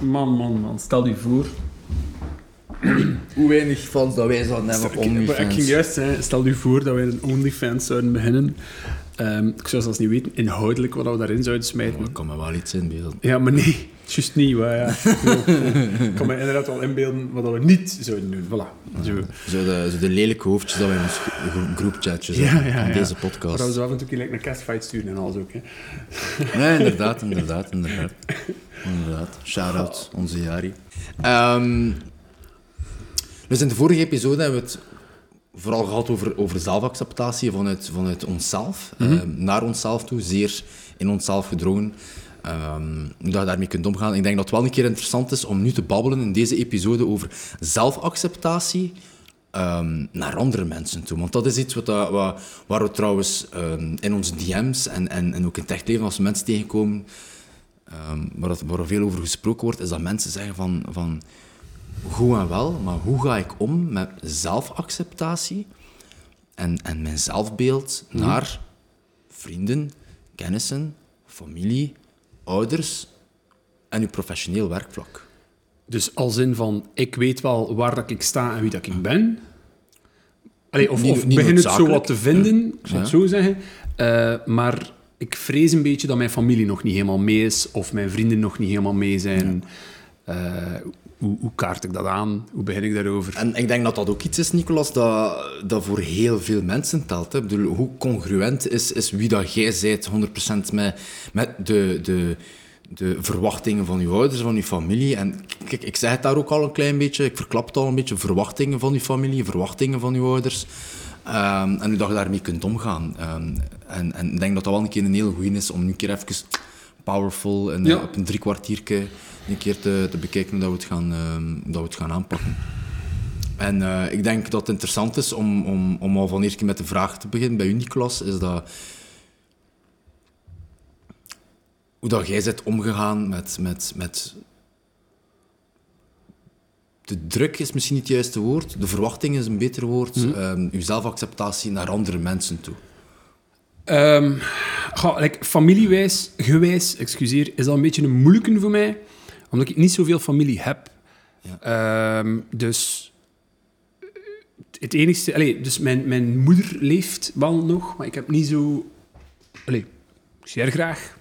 Man, man, man. Stel je voor. Hoe weinig fans dat wij zouden hebben op Ik, ik ging OnlyFans. juist zeggen, stel je voor dat wij een OnlyFans zouden beginnen. Ehm, ik zou zelfs niet weten inhoudelijk wat we daarin zouden smijten. Ik kan me wel iets inbeelden. Ja, maar nee, juist niet. Maar ja. ik kan me inderdaad wel inbeelden wat we niet zouden doen. Voilà. Zo. Zo de, zo de lelijke hoofdjes dat wij in ons gro- groepchatjes Ja, ja, ja. deze Maar podcast. dat we zo af en toe like, een castfight sturen en alles ook. Hè. Nee, inderdaad, inderdaad, inderdaad. Inderdaad. Shout-out, onze Jari. Ehm, dus in de vorige episode hebben we het vooral gehad over, over zelfacceptatie vanuit, vanuit onszelf, ehm, naar onszelf toe, zeer in onszelf gedrongen. Hoe dat je daarmee kunt omgaan. Ik denk dat het wel een keer interessant is om nu te babbelen in deze episode over zelfacceptatie ehm, naar andere mensen toe. Want dat is iets wat, dat- wat, waar we trouwens ehm, in onze DM's en, en, en ook in het echt leven, als we mensen tegenkomen, waar, dat, waar er veel over gesproken wordt, is dat mensen zeggen van, van goed en wel, maar hoe ga ik om met zelfacceptatie en, en mijn zelfbeeld naar vrienden, kennissen, familie, ouders en uw professioneel werkvlak? Dus als in van, ik weet wel waar dat ik sta en wie dat ik ben. Allee, of, Niet- of niet begin het zo wat te vinden, ik het zo zeggen. Eh, maar ik vrees een beetje dat mijn familie nog niet helemaal mee is, of mijn vrienden nog niet helemaal mee zijn. Eh, hoe, hoe kaart ik dat aan? Hoe begin ik daarover? En ik denk dat dat ook iets is, Nicolas, dat, dat voor heel veel mensen telt. Hè. Ik bedoel, hoe congruent is, is wie dat jij bent 100% met, met de, de, de verwachtingen van je ouders, van je familie. En kijk, ik zeg het daar ook al een klein beetje, ik verklap het al een beetje, verwachtingen van je familie, verwachtingen van je ouders. Ehm, en hoe dat je daarmee kunt omgaan. Ehm, en, en ik denk dat dat wel een keer een hele goeie is om nu een keer even powerful en Ja. op een drie kwartiertje een keer te, te bekijken dat we het gaan, ehm, dat we het gaan aanpakken. En eh, ik denk dat het interessant is om, om, om al van eerst met de vraag te beginnen bij u, Nicolas, is dat... Hoe dat jij bent omgegaan met, met, met... De druk is misschien niet het juiste woord. De verwachting is een beter woord. Ehm, uw zelfacceptatie naar andere mensen toe. Goh, like, familiewijs, gewijs, excuseer, is dat een beetje een moeilijke voor mij, omdat ik niet zoveel familie heb. Ehm, dus het enigste... Allee, dus mijn, mijn moeder leeft wel nog, maar ik heb niet zo... Allee, ik zie haar graag.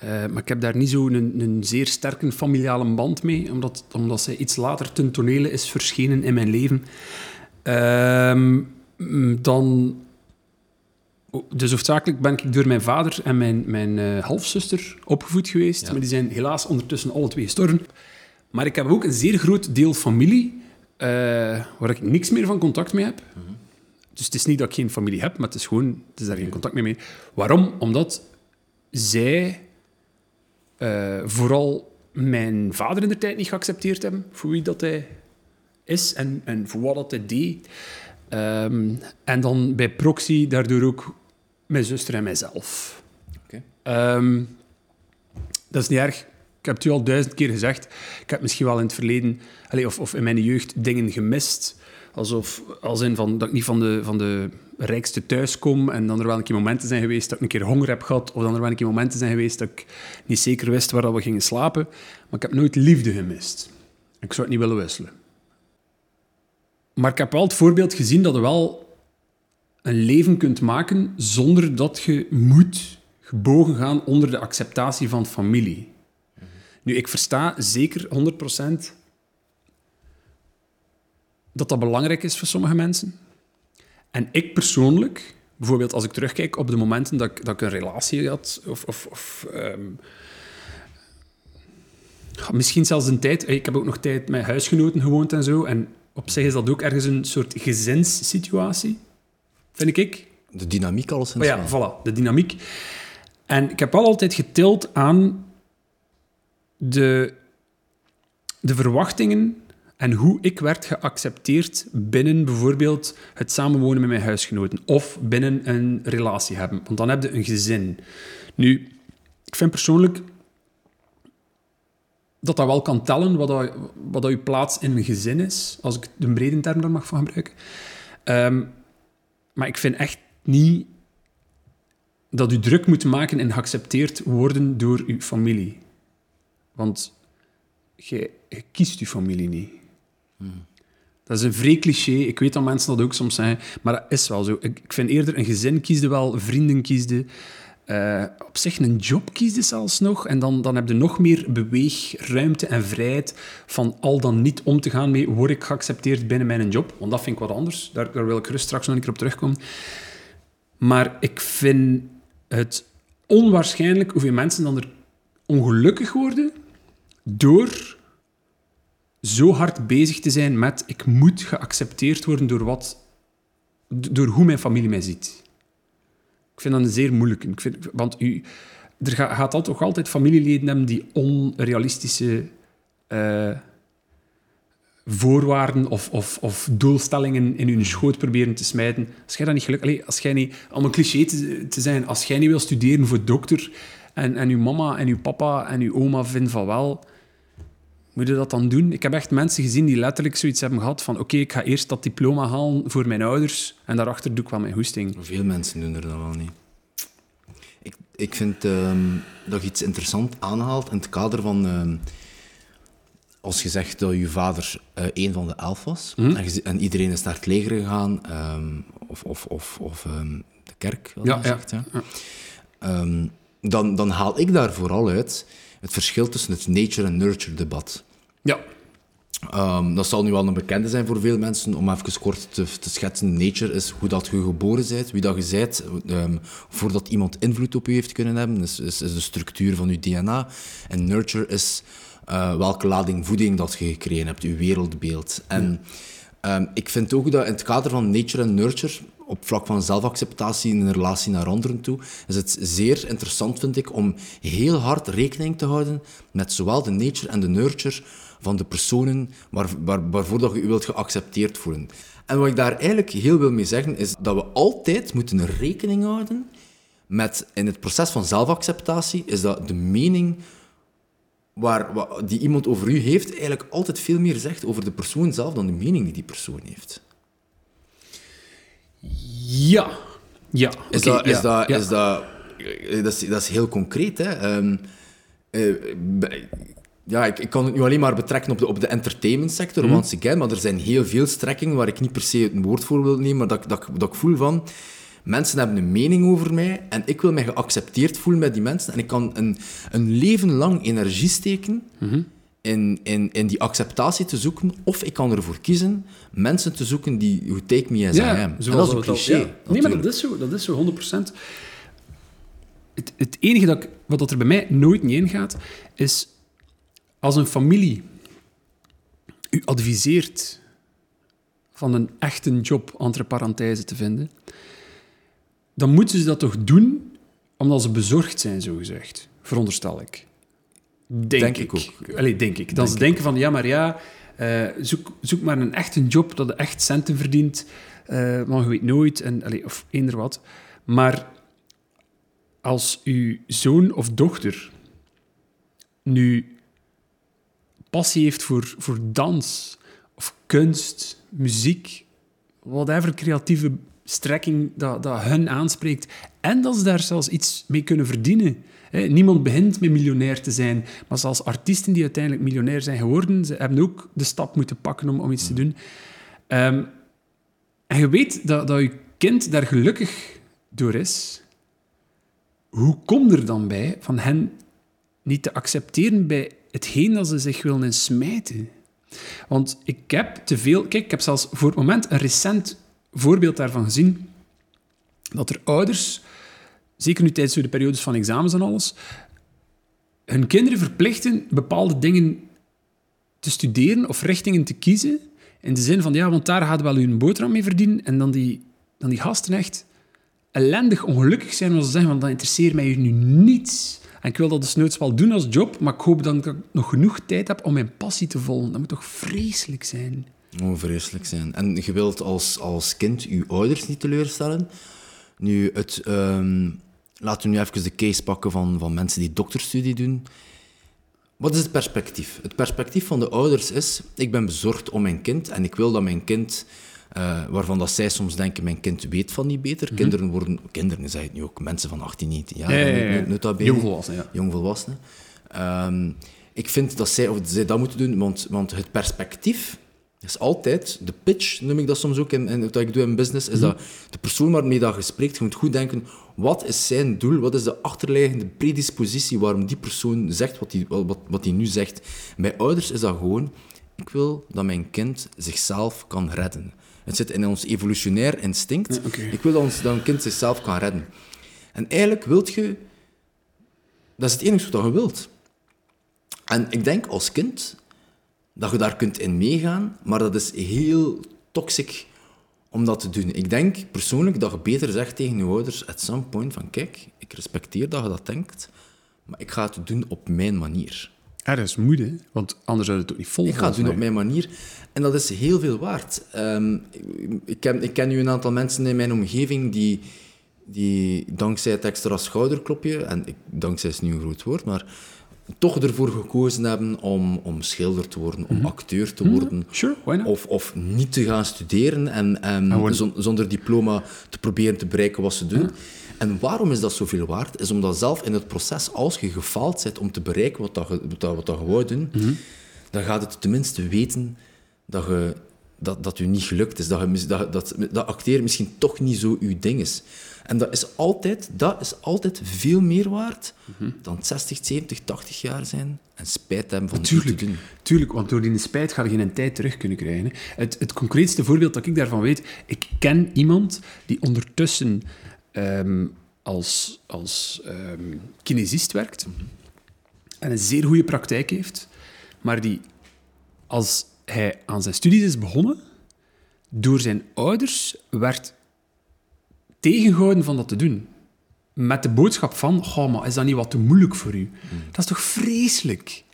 Eh, maar ik heb daar niet zo een, een zeer sterke familiale band mee, omdat, omdat zij iets later ten tonele is verschenen in mijn leven. Ehm, mm, dan dus hoofdzakelijk ben ik door mijn vader en mijn, mijn eh, halfzuster opgevoed geweest. Ja. Maar die zijn helaas ondertussen alle twee gestorven. Maar ik heb ook een zeer groot deel familie eh, waar ik niks meer van contact mee heb. Dus het is niet dat ik geen familie heb, maar het is gewoon, het is daar geen contact meer mee. Waarom? Omdat zij eh, vooral mijn vader in de tijd niet geaccepteerd hebben voor wie dat hij is en, en voor wat dat hij deed. Ehm, en dan bij proxy daardoor ook mijn zuster en mijzelf. Ehm, dat is niet erg. Ik heb het u al duizend keer gezegd. Ik heb misschien wel in het verleden, of, of in mijn jeugd, dingen gemist. Alsof, als in van, dat ik niet van de, van de rijkste thuis kom en dan er wel een keer momenten zijn geweest dat ik een keer honger heb gehad, of dan er wel een keer momenten zijn geweest dat ik niet zeker wist waar we gingen slapen. Maar ik heb nooit liefde gemist. Ik zou het niet willen wisselen. Maar ik heb wel het voorbeeld gezien dat je wel een leven kunt maken zonder dat je moet gebogen gaan onder de acceptatie van familie. Nu, ik versta zeker 100% dat dat belangrijk is voor sommige mensen. En ik persoonlijk, bijvoorbeeld als ik terugkijk op de momenten dat ik, dat een relatie had, of, of, of ehm, misschien zelfs een tijd, ik heb ook nog tijd met huisgenoten gewoond en zo, en op zich is dat ook ergens een soort gezinssituatie, vind ik. De dynamiek alleszins. Maar ja, voilà, de dynamiek. En ik heb wel altijd getild aan de, de verwachtingen en hoe ik werd geaccepteerd binnen bijvoorbeeld het samenwonen met mijn huisgenoten of binnen een relatie hebben. Want dan heb je een gezin. Nu, ik vind persoonlijk dat dat wel kan tellen wat, dat, wat dat je plaats in een gezin is, als ik de brede term daar mag van gebruiken. Ehm, maar ik vind echt niet dat u druk moet maken en geaccepteerd worden door uw familie. Want je, je kiest je familie niet. Dat is een vrij cliché. Ik weet dat mensen dat ook soms zeggen, maar dat is wel zo. Ik, ik vind eerder een gezin kiesde wel, vrienden kiesde. Eh, op zich een job kiesde zelfs nog. En dan, dan heb je nog meer beweegruimte en vrijheid van al dan niet om te gaan mee. Word ik geaccepteerd binnen mijn job? Want dat vind ik wat anders. Daar, daar wil ik gerust straks nog een keer op terugkomen. Maar ik vind het onwaarschijnlijk hoeveel mensen dan er ongelukkig worden door zo hard bezig te zijn met ik moet geaccepteerd worden door, wat, door hoe mijn familie mij ziet. Ik vind dat een zeer vind, want u, er ga- gaat toch altijd familieleden hebben die onrealistische eh, voorwaarden of, of, of doelstellingen in hun schoot proberen te smijten. Als jij dat niet gelukkig... Als jij niet... Om een cliché te, te zijn, als jij niet wil studeren voor dokter en, en uw mama en uw papa en uw oma vinden van wel... Moet je dat dan doen? Ik heb echt mensen gezien die letterlijk zoiets hebben gehad van oké, ik ga eerst dat diploma halen voor mijn ouders en daarachter doe ik wel mijn hoesting. Veel mensen doen er dat wel niet. Ik, ik vind ehm, dat je iets interessant aanhaalt in het kader van... ehm, als je zegt dat je vader eh een van de elf was en, je zi- en iedereen is naar het leger gegaan, ehm, of, of, of, of de kerk, Ja, je ja. zegt, ja. Dan, dan haal ik daar vooral uit het verschil tussen het nature- en nurture-debat. Ja, Ehm, dat zal nu wel een bekende zijn voor veel mensen. Om even kort te, te schetsen. Nature is hoe dat je geboren bent, wie dat je bent. ehm, voordat iemand invloed op je heeft kunnen hebben, is, is, is de structuur van je DNA. En nurture is eh, welke lading voeding dat je gekregen hebt, je wereldbeeld. En ehm, ik vind ook dat in het kader van nature en nurture, op vlak van zelfacceptatie in relatie naar anderen toe, is het zeer interessant, vind ik, om heel hard rekening te houden met zowel de nature en de nurture van de personen waar, waar, waarvoor dat je je wilt geaccepteerd voelen. En wat ik daar eigenlijk heel wil mee zeggen, is dat we altijd moeten rekening houden met, in het proces van zelfacceptatie, is dat de mening waar, wa- die iemand over u heeft, eigenlijk altijd veel meer zegt over de persoon zelf dan de mening die die persoon heeft. ja, ja. Is, dat, is, ja, dat, ja. is dat, eh, dat, is, dat is heel concreet. Hè? Ehm, eh, ja, ik, ik kan het nu alleen maar betrekken op de, op de entertainment sector, Mhm. once again, maar er zijn heel veel strekkingen waar ik niet per se een woord voor wil nemen, maar dat, ik- dat, dat ik voel van... Mensen hebben een mening over mij en ik wil mij geaccepteerd voelen bij die mensen. En ik kan een, een leven lang energie steken Mhm. in, in, in die acceptatie te zoeken. Of ik kan ervoor kiezen mensen te zoeken die who take me as I am. En dat is een het al- cliché. ja. Nee, maar dat is zo, dat is zo 100%. Het, het enige dat, ik- wat dat er bij mij nooit niet ingaat, is als een familie u adviseert van een echte job, entre te vinden, dan moeten ze dat toch doen omdat ze bezorgd zijn, zogezegd. Veronderstel ik. Denk, Denk ik. ik ook. Allee, denk ik. Dat ze denken van, ja, maar ja, eh, zoek, zoek maar een echte job dat echt centen verdient, eh maar je weet nooit, en, allee, of eender wat. Maar als uw zoon of dochter nu passie heeft voor, voor dans of kunst, muziek, whatever creatieve strekking dat, dat hun aanspreekt, en dat ze daar zelfs iets mee kunnen verdienen. Niemand begint met miljonair te zijn, maar zelfs artiesten die uiteindelijk miljonair zijn geworden, ze hebben ook de stap moeten pakken om, om iets te doen. Ehm, en je weet dat, dat je kind daar gelukkig door is. Hoe kom er dan bij van hen niet te accepteren bij hetgeen dat ze zich willen smijten? Want ik heb te veel... Kijk, ik heb zelfs voor het moment een recent voorbeeld daarvan gezien, dat er ouders, zeker nu tijdens de periodes van examens en alles, hun kinderen verplichten bepaalde dingen te studeren of richtingen te kiezen, in de zin van, ja, want daar gaat wel een boterham mee verdienen, en dan die, dan die gasten echt ellendig ongelukkig zijn, als ze zeggen, want dat interesseert mij nu niets. En ik wil dat dus nooit wel doen als job, maar ik hoop dat ik nog genoeg tijd heb om mijn passie te volgen. Dat moet toch vreselijk zijn? Oh, vreselijk zijn. En je wilt als, als kind je ouders niet teleurstellen. Nu, het, ehm, laten we nu even de case pakken van, van mensen die dokterstudie doen. Wat is het perspectief? Het perspectief van de ouders is, ik ben bezorgd om mijn kind en ik wil dat mijn kind, eh, waarvan dat zij soms denken, mijn kind weet van niet beter. Kinderen worden, kinderen zeg ik nu ook, mensen van 18, 19 jaar, Ja, ja, ja. Jongvolwassenen. Jongvolwassenen. Ehm, ik vind dat zij, of zij dat moeten doen, want, want het perspectief is altijd, de pitch noem ik dat soms ook, in wat ik doe in business, is dat de persoon waarmee dat je spreekt, je moet goed denken, wat is zijn doel, wat is de achterliggende predispositie waarom die persoon zegt wat hij wat, wat die nu zegt. Bij ouders is dat gewoon, ik wil dat mijn kind zichzelf kan redden. Het zit in ons evolutionair instinct. Ja. Ik wil dat, ons, dat een kind zichzelf kan redden. En eigenlijk wilt je... Dat is het enige wat je wilt. En ik denk als kind dat je daar kunt in meegaan, maar dat is heel toxic om dat te doen. Ik denk persoonlijk dat je beter zegt tegen je ouders at some point van kijk, ik respecteer dat je dat denkt, maar ik ga het doen op mijn manier. Dat is moede, want anders zou het ook niet vol Ik ga het doen op mijn manier. En dat is heel veel waard. Ehm, ik, ken, ik ken nu een aantal mensen in mijn omgeving die, die dankzij het extra schouderklopje, en ik, dankzij is nu een groot woord, maar toch ervoor gekozen hebben om, om schilder te worden, om acteur te worden. Not? Of, of niet te gaan studeren en, zon- zonder diploma te proberen te bereiken wat ze doen. En waarom is dat zoveel waard? Is omdat zelf in het proces, als je gefaald bent om te bereiken wat, dat je, wat, dat, wat dat je wou doen, dan gaat het tenminste weten dat, je, dat, dat u niet gelukt is. Dat, je, dat, dat, dat acteren misschien toch niet zo uw ding is. En dat is altijd, dat is altijd veel meer waard dan 60, 70, 80 jaar zijn en spijt hebben van Tuurlijk, te doen. tuurlijk, want door die spijt ga je geen tijd terug kunnen krijgen. hè. Het, het concreetste voorbeeld dat ik daarvan weet, ik ken iemand die ondertussen ehm, als, als ehm, kinesist werkt en een zeer goede praktijk heeft, maar die als hij aan zijn studies is begonnen, door zijn ouders werd tegengehouden van dat te doen. Met de boodschap van, goh, maar is dat niet wat te moeilijk voor u? Dat is toch vreselijk?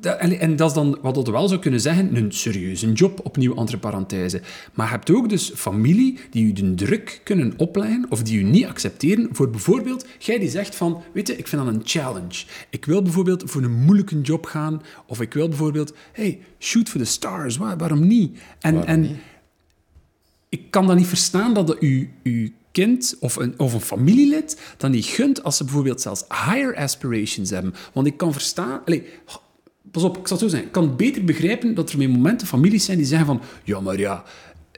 En, dat is dan, wat we wel zou kunnen zeggen, een serieuze job, opnieuw entre parenthese. Maar je hebt ook dus familie die u de druk kunnen opleggen of die u niet accepteren voor bijvoorbeeld, jij die zegt van, weet je, ik vind dat een challenge. Ik wil bijvoorbeeld voor een moeilijke job gaan of ik wil bijvoorbeeld, hey, shoot for the stars, waar- waarom niet? En, Waarom en niet? ik kan dat niet verstaan dat het uw, kind of een, of een familielid dan niet gunt als ze bijvoorbeeld zelfs higher aspirations hebben. Want ik kan verstaan... Allee, pas op, ik zal het zo zeggen. Ik kan beter begrijpen dat er momenten families zijn die zeggen van... Ja, maar ja,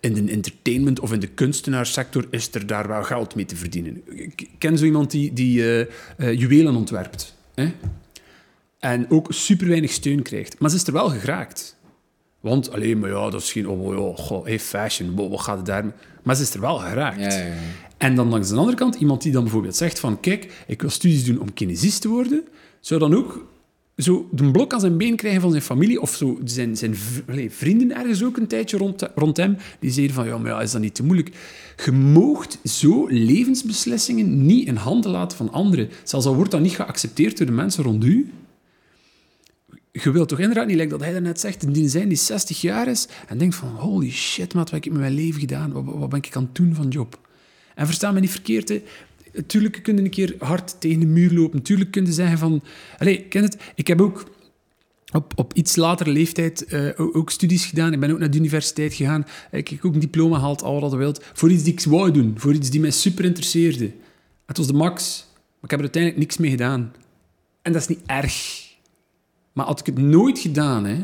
in de entertainment of in de kunstenaarssector is er daar wel geld mee te verdienen. Ik ken zo iemand die, die eh, eh, juwelen ontwerpt. Hè? En ook super weinig steun krijgt. Maar ze is er wel geraakt. Want, alleen maar ja, dat is geen... Oh, goh, hey, fashion, wow, wat gaat het daar... Maar ze is er wel geraakt. Ja, ja, ja. En dan langs de andere kant, iemand die dan bijvoorbeeld zegt van... Kijk, ik wil studies doen om kinesist te worden. Zou dan ook zo de blok aan zijn been krijgen van zijn familie. Of zo zijn, zijn vrienden ergens ook een tijdje rond, rond hem. Die zeiden van, ja, maar ja, is dat niet te moeilijk? Je moogt zo levensbeslissingen niet in handen laten van anderen. Zelfs al wordt dat niet geaccepteerd door de mensen rond u je wilt toch inderdaad niet, like dat hij daarnet zegt, die zijn die 60 jaar is en denkt van, holy shit, maat, wat heb ik met mijn leven gedaan? Wat, wat ben ik aan het doen van job? En versta me niet verkeerd, hè. Tuurlijk kun je een keer hard tegen de muur lopen. Tuurlijk kun je zeggen van... Allee, ken het? Ik heb ook op, op iets latere leeftijd eh, ook, studies gedaan. Ik ben ook naar de universiteit gegaan. Ik heb ook een diploma gehaald, al wat je wilt. Voor iets die ik wou doen. Voor iets die mij super interesseerde. Het was de max. Maar ik heb er uiteindelijk niks mee gedaan. En dat is niet erg. Maar had ik het nooit gedaan, hè,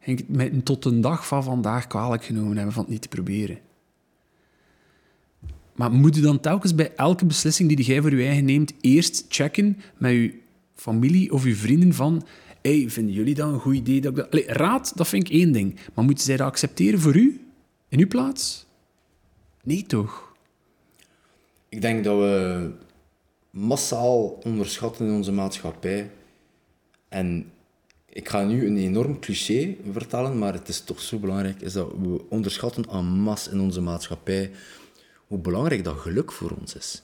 ging ik het tot de dag van vandaag kwalijk genomen hebben van het niet te proberen. Maar moet je dan telkens bij elke beslissing die jij voor je eigen neemt, eerst checken met je familie of je vrienden van hey, vinden jullie dat een goed idee? Dat ik dat... Raad, dat vind ik één ding. Maar moeten zij dat accepteren voor u? In uw plaats? Nee, toch? Ik denk dat we massaal onderschatten in onze maatschappij. En ik ga nu een enorm cliché vertellen, maar het is toch zo belangrijk, is dat we onderschatten en masse in onze maatschappij hoe belangrijk dat geluk voor ons is.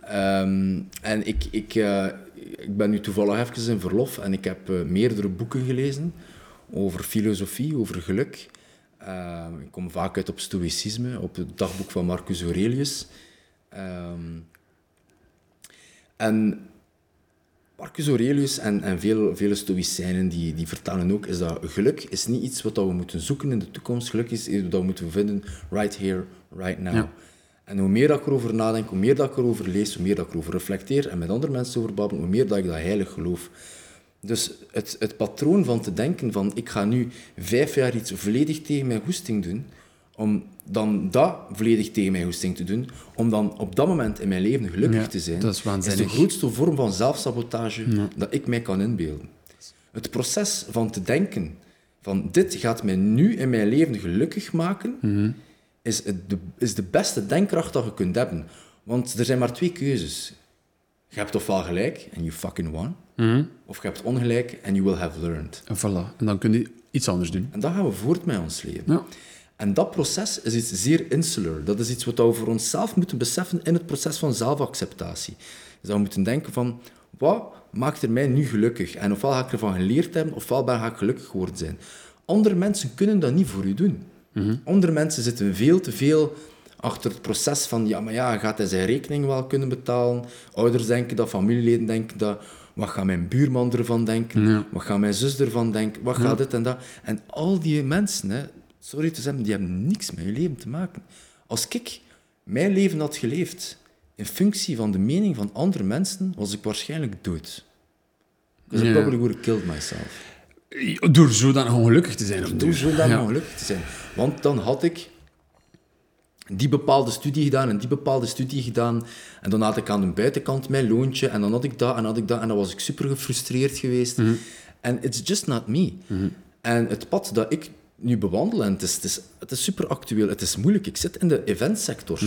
Ehm, en ik, ik, eh, ik ben nu toevallig even in verlof en ik heb eh, meerdere boeken gelezen over filosofie, over geluk. Ehm, ik kom vaak uit op stoïcisme, op het dagboek van Marcus Aurelius. Ehm, en Marcus Aurelius en, en veel, vele stoïcijnen die, die vertellen ook, is dat geluk is niet iets wat we moeten zoeken in de toekomst. Geluk is iets wat we moeten vinden right here, right now. Ja. En hoe meer dat ik erover nadenk, hoe meer dat ik erover lees, hoe meer dat ik erover reflecteer en met andere mensen over babbel, hoe meer dat ik dat heilig geloof. Dus het, het patroon van te denken van ik ga nu vijf jaar iets volledig tegen mijn goesting doen, om dan dat volledig tegen mijn goesting te doen, om dan op dat moment in mijn leven gelukkig Ja, te zijn, dat is waanzinnig. de grootste vorm van zelfsabotage dat ik mij kan inbeelden. Het proces van te denken van dit gaat mij nu in mijn leven gelukkig maken, Mhm. Is, de, is de beste denkkracht dat je kunt hebben. Want er zijn maar twee keuzes. Je hebt ofwel gelijk en you fucking won, Mhm. of je hebt ongelijk en you will have learned. En voilà. En dan kun je iets anders doen. En dat gaan we voort met ons leven. Ja. En dat proces is iets zeer insular. Dat is iets wat we voor onszelf moeten beseffen in het proces van zelfacceptatie. Dus dat we moeten denken van, wat maakt er mij nu gelukkig? En ofwel ga ik ervan geleerd hebben, ofwel ben ga ik gelukkig geworden zijn. Andere mensen kunnen dat niet voor u doen. Andere mensen zitten veel te veel achter het proces van, ja, maar ja, gaat hij zijn rekening wel kunnen betalen? Ouders denken dat, familieleden denken dat. Wat gaat mijn buurman ervan denken? Wat gaat mijn zus ervan denken? Wat gaat dit en dat? En al die mensen, hè, sorry te zeggen, die hebben niks met je leven te maken. Als ik mijn leven had geleefd in functie van de mening van andere mensen, was ik waarschijnlijk dood. Because I Ja. probably would have killed myself. Door zodanig ongelukkig te zijn. op Doe duur. zo dan Ja. ongelukkig te zijn. Want dan had ik die bepaalde studie gedaan en die bepaalde studie gedaan. En dan had ik aan de buitenkant mijn loontje en dan had ik dat en had ik dat. En dan was ik super gefrustreerd geweest. En it's just not me. En het pad dat ik nu bewandel, en het is, het, is, het is super actueel, het is moeilijk. Ik zit in de eventsector.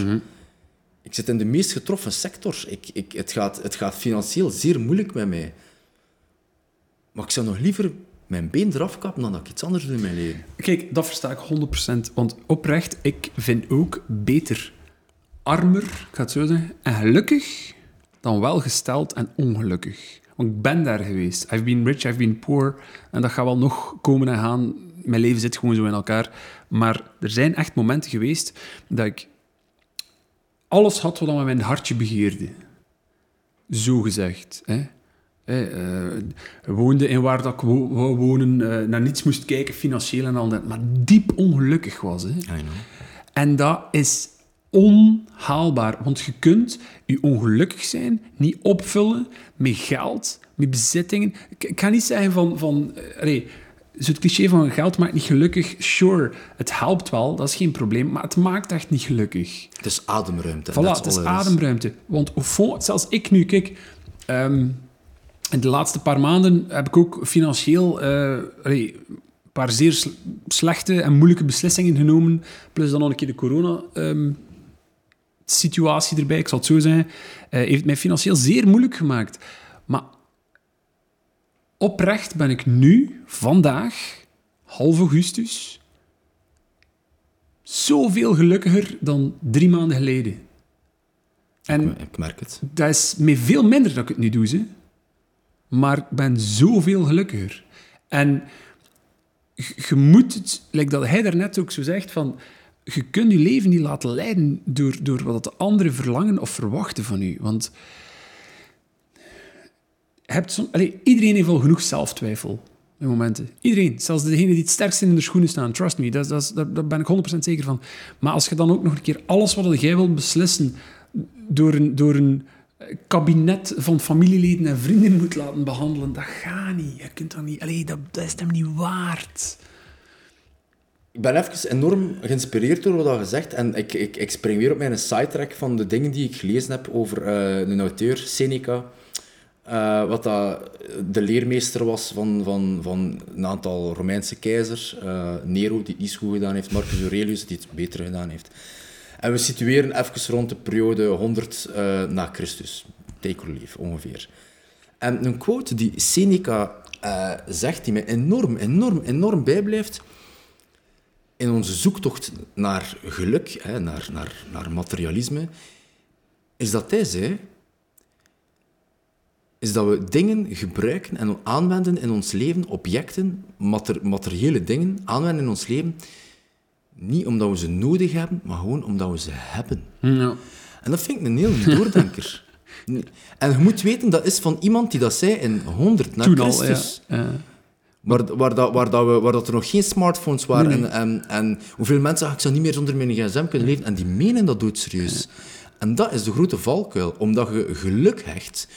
Ik zit in de meest getroffen sector. Ik, ik, het, gaat, het gaat financieel zeer moeilijk met mij. Maar ik zou nog liever mijn been eraf kappen dan dat ik iets anders doe in mijn leven. Kijk, dat versta ik 100%. Want oprecht, ik vind ook beter armer, ik ga het zo zeggen, en gelukkig dan welgesteld en ongelukkig. Want ik ben daar geweest. I've been rich, I've been poor. En dat gaat wel nog komen en gaan. Mijn leven zit gewoon zo in elkaar. Maar er zijn echt momenten geweest dat ik alles had wat mijn hartje begeerde. Zo gezegd. Hè? Eh, woonde in waar dat ik wo- wou wonen, eh, naar niets moest kijken, financieel en al dat, maar diep ongelukkig was. En dat is onhaalbaar, want je kunt je ongelukkig zijn niet opvullen met geld, met bezittingen. Ik, ik ga niet zeggen van... van zo het cliché van geld maakt niet gelukkig, sure, het helpt wel, dat is geen probleem, maar het maakt echt niet gelukkig. Het is ademruimte. Voilà, het is ademruimte. Want au fond, zelfs ik nu, kijk... ehm, in de laatste paar maanden heb ik ook financieel eh, allee, een paar zeer sl- slechte en moeilijke beslissingen genomen. Plus dan nog een keer de corona-situatie erbij, ik zal het zo zeggen. eh, heeft mij financieel zeer moeilijk gemaakt. Maar oprecht ben ik nu, vandaag, half augustus, zoveel gelukkiger dan drie maanden geleden. En Ik, ik merk het. dat is met veel minder dat ik het nu doe, ze. Maar ik ben zoveel gelukkiger. En je je moet het, dat hij daarnet ook zo zegt, van, je kunt je leven niet laten leiden door, door wat de anderen verlangen of verwachten van u. Want je hebt som- iedereen heeft al genoeg zelftwijfel in momenten. Iedereen. Zelfs degene die het sterkst in de schoenen staan. Trust me, dat, dat, dat, daar ben ik 100% zeker van. Maar als je dan ook nog een keer alles wat jij wilt beslissen door een, door een kabinet van familieleden en vrienden moet laten behandelen, dat gaat niet. Je kunt dat niet... Allee, dat, dat is hem niet waard. Ik ben even enorm geïnspireerd door wat je zegt. En ik, ik, ik spring weer op mijn sidetrack van de dingen die ik gelezen heb over eh, een auteur, Seneca. eh, wat dat de leermeester was van, van, van een aantal Romeinse keizers. eh, Nero, die iets goed gedaan heeft. Marcus Aurelius, die het beter gedaan heeft. En we situeren even rond de periode 100 eh, na Christus. Take or ongeveer. En een quote die Seneca eh, zegt, die mij enorm, enorm, enorm bijblijft in onze zoektocht naar geluk, hè, naar, naar, naar materialisme, is dat hij zei, is dat we dingen gebruiken en aanwenden in ons leven, objecten, mater- materiële dingen, aanwenden in ons leven, niet omdat we ze nodig hebben, maar gewoon omdat we ze hebben. Ja. En dat vind ik een heel doordenker. En je moet weten, dat is van iemand die dat zei in 100 na Toen al, ja. Christus. Ja. Waar, waar, dat, waar, dat we, waar dat er nog geen smartphones waren. En, en, en hoeveel mensen zeggen, ik zou niet meer zonder mijn gsm kunnen leven. En die menen dat doodserieus. En dat is de grote valkuil. Omdat je geluk hecht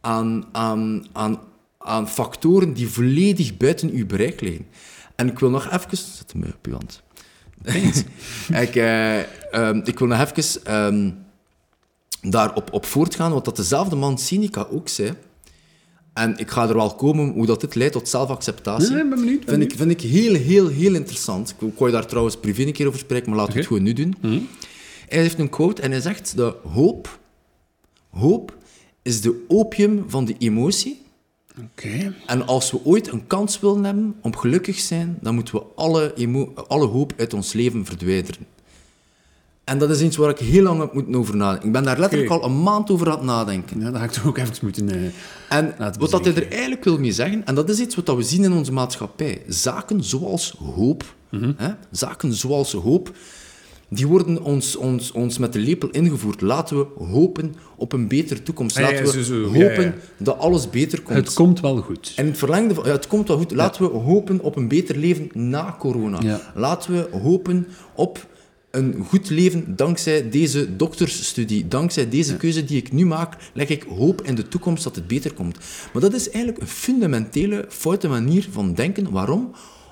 aan, aan, aan aan factoren die volledig buiten uw bereik liggen. En ik wil nog even... Zet me op hand. ik, eh, ehm, ik wil nog even ehm, daarop op voortgaan, wat dat dezelfde man Sinica ook zei. En ik ga er wel komen hoe dat dit leidt tot zelfacceptatie. Nee, ben benieuwd, ben vind, ik, vind ik heel, heel, heel interessant. Ik wou je daar trouwens privé een keer over spreken, maar laten we het gewoon nu doen. Mhm. Hij heeft een quote en hij zegt dat hoop, hoop is de opium van de emotie. En als we ooit een kans willen hebben om gelukkig te zijn, dan moeten we alle, alle hoop uit ons leven verwijderen. En dat is iets waar ik heel lang heb moeten over nadenken. Ik ben daar letterlijk al een maand over aan het nadenken. Ja, dat ga ik toch ook even moeten... eh, En wat dat hij er eigenlijk wil mee zeggen, en dat is iets wat we zien in onze maatschappij. Zaken zoals hoop, Mhm. hè, zaken zoals hoop, die worden ons, ons, ons met de lepel ingevoerd. Laten we hopen op een betere toekomst. Ah, ja, Laten we zo, zo. hopen Ja, ja. dat alles beter komt. het komt wel goed. En het verlengde van, ja, het komt wel goed. Laten we hopen op een beter leven na corona. Ja. Laten we hopen op een goed leven dankzij deze doktersstudie. Dankzij deze keuze die ik nu maak, leg ik hoop in de toekomst dat het beter komt. Maar dat is eigenlijk een fundamentele foute manier van denken. Waarom?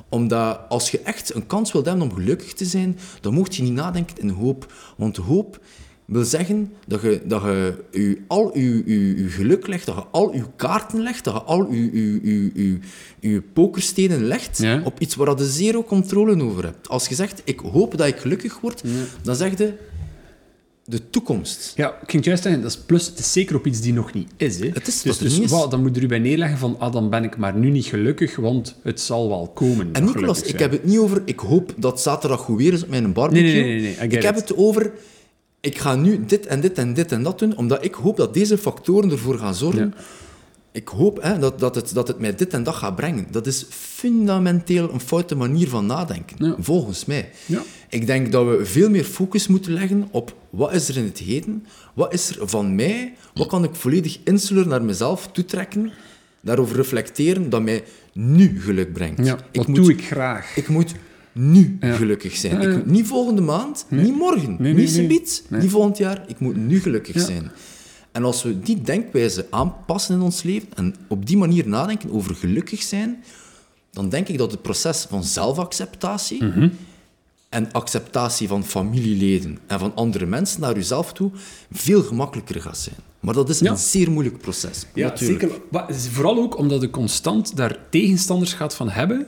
Omdat als je echt een kans wilt hebben om gelukkig te zijn, dan mocht je niet nadenken in hoop. Want hoop wil zeggen dat je, dat je u, al uw, uw, uw geluk legt, dat je al uw kaarten legt, dat je al uw, uw, uw, uw, uw pokerstenen legt Ja. op iets waar je zero controle over hebt. Als je zegt, ik hoop dat ik gelukkig word, dan zeg je de toekomst. Ja, ik ging juist zeggen, dat is plus, het is zeker op iets die nog niet is. Hè. Het is dus er dus is. dan moet je erbij neerleggen van, ah, dan ben ik maar nu niet gelukkig, want het zal wel komen. En Nicolas, ik heb het niet over, ik hoop dat zaterdag goed weer is op mijn barbecue. Nee, nee, nee, nee, ik heb het over, ik ga nu dit en dit en dit en dat doen, omdat ik hoop dat deze factoren ervoor gaan zorgen. Ik hoop hè, dat, dat, het, dat het mij dit en dat gaat brengen. Dat is fundamenteel een foute manier van nadenken, Ja. volgens mij. Ja. Ik denk dat we veel meer focus moeten leggen op wat is er in het heden, wat is er van mij, wat kan ik volledig insular naar mezelf toetrekken, daarover reflecteren, dat mij nu geluk brengt. Ja, dat moet, doe ik graag. Ik moet nu Ja. gelukkig zijn. Ik moet niet volgende maand, niet morgen, nee, niet subiet, niet volgend jaar. Ik moet nu gelukkig zijn. En als we die denkwijze aanpassen in ons leven en op die manier nadenken over gelukkig zijn, dan denk ik dat het proces van zelfacceptatie Mhm. en acceptatie van familieleden en van andere mensen naar uzelf toe veel gemakkelijker gaat zijn. Maar dat is Ja. een zeer moeilijk proces. Ja, natuurlijk. zeker. Maar vooral ook omdat je constant daar tegenstanders gaat van hebben,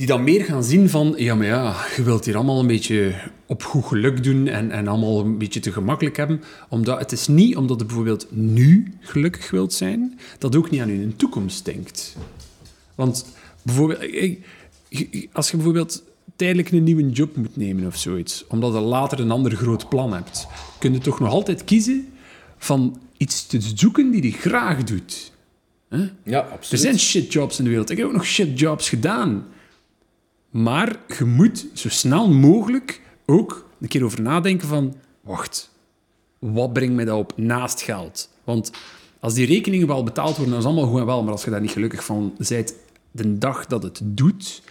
die dan meer gaan zien van, ja, maar ja, je wilt hier allemaal een beetje op goed geluk doen en, en allemaal een beetje te gemakkelijk hebben. Omdat het is niet omdat je bijvoorbeeld nu gelukkig wilt zijn, dat ook niet aan je toekomst denkt. Want bijvoorbeeld, als je bijvoorbeeld tijdelijk een nieuwe job moet nemen of zoiets, omdat je later een ander groot plan hebt, kun je toch nog altijd kiezen van iets te zoeken die je graag doet. Ja, Er absoluut. zijn shitjobs in de wereld. Ik heb ook nog shitjobs gedaan. Maar je moet zo snel mogelijk ook een keer over nadenken van... Wacht, wat brengt mij dat op naast geld? Want als die rekeningen wel betaald worden, dan is allemaal goed en wel. Maar als je daar niet gelukkig van bent de dag dat het doet,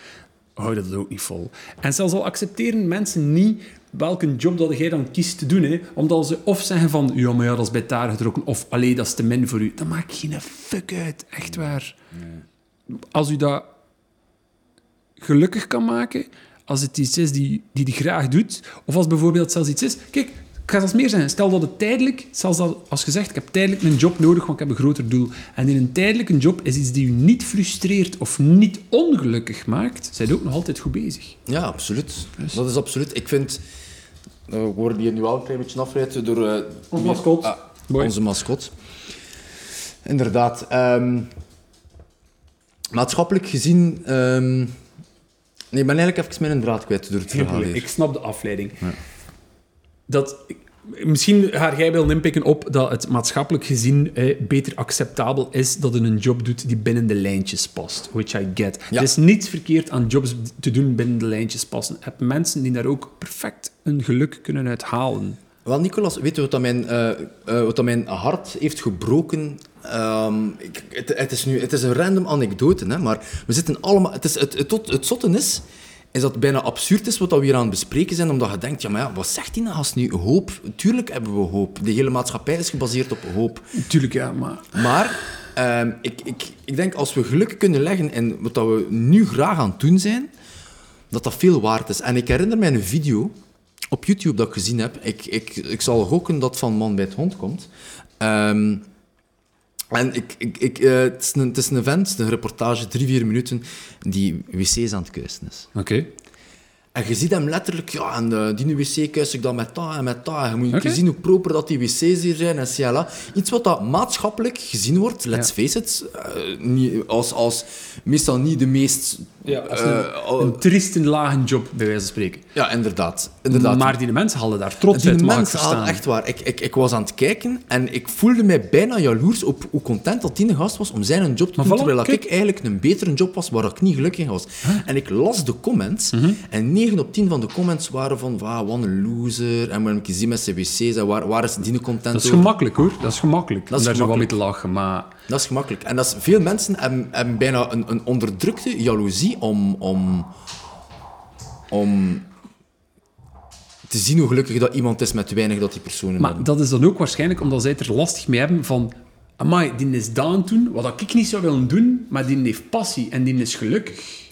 hou je dat ook niet vol. En zelfs al accepteren mensen niet welke job dat jij dan kiest te doen, hè, omdat ze of zeggen van, ja, maar ja, dat is bij daar getrokken, of alleen dat is te min voor u. Dat maakt geen fuck uit, echt waar. Als u dat gelukkig kan maken, als het iets is die, die die graag doet, of als bijvoorbeeld zelfs iets is... Kijk, ik ga zelfs meer zeggen. Stel dat het tijdelijk... Zelfs dat, als je zegt, ik heb tijdelijk een job nodig, want ik heb een groter doel. En in een tijdelijke job is iets die u niet frustreert of niet ongelukkig maakt, zijn ook nog altijd goed bezig. Ja, absoluut. Dat is absoluut. Ik vind... eh, We worden hier nu al een klein beetje afgeleid door... eh, meer- mascot. Ah, onze mascot. Inderdaad. ehm, maatschappelijk gezien... ehm, nee, ik ben eigenlijk even mijn draad kwijt door het verhaal. Ik snap de afleiding. Dat, misschien ga jij wel inpikken op dat het maatschappelijk gezien eh, beter acceptabel is dat je een job doet die binnen de lijntjes past. Which I get. Ja. Er is niets verkeerd aan jobs te doen binnen de lijntjes passen. Je hebt mensen die daar ook perfect een geluk kunnen uithalen. Wel, Nicolas, weet je wat, dat mijn, eh, eh, wat dat mijn hart heeft gebroken? Ehm, ik, het, het, is nu, het is een random anekdote, hè, maar we zitten allemaal... Het, is, het, het, tot- het zotte is, is dat het bijna absurd is wat we hier aan het bespreken zijn, omdat je denkt, ja, maar ja, wat zegt die nou als nu hoop? Tuurlijk hebben we hoop. De hele maatschappij is gebaseerd op hoop. Tuurlijk, ja, maar... Maar Ehm, ik, ik, ik denk als we geluk kunnen leggen in wat dat we nu graag aan het doen zijn, dat dat veel waard is. En ik herinner mij een video op YouTube dat ik gezien heb. Ik, ik, ik zal gokken dat van Man bij het Hond komt. Ehm, en ik, ik, ik, eh, het, is een, het is een event, het is een reportage, drie, vier minuten, die wc's aan het kuisen is. Oké. En je ziet hem letterlijk, ja, en eh, die wc kuis ik dan met dat en met dat. En je moet zien hoe proper dat die wc's hier zijn en CLA. Iets wat dat maatschappelijk gezien wordt, let's Ja. face it, eh, niet, als, als meestal niet de meest... Ja, als eh, een, al- een trieste lage job, bij wijze van spreken. ja, inderdaad. inderdaad. Maar die mensen hadden daar trots Die uit, mag ik mensen hadden echt waar. Ik, ik, ik was aan het kijken en ik voelde mij bijna jaloers op hoe content dat die gast was om zijn job te Maar doen, voilà, terwijl kijk. ik eigenlijk een betere job was waar ik niet gelukkig was. En ik las de comments Mhm. en 9 op 10 van de comments waren van "Wauw, wat een loser en moet ik zien met wc's en waar, waar is die content Dat is over? gemakkelijk hoor, dat is gemakkelijk. Dat is daar wat mee te lachen, maar... Dat is gemakkelijk. En dat is, veel mensen hebben, hebben bijna een, een onderdrukte jaloezie om, om, om te zien hoe gelukkig dat iemand is met weinig dat die personen Maar hebben. dat is dan ook waarschijnlijk omdat zij het er lastig mee hebben van... Amai, die is dat aan het doen, wat ik niet zou willen doen, maar die heeft passie en die is gelukkig.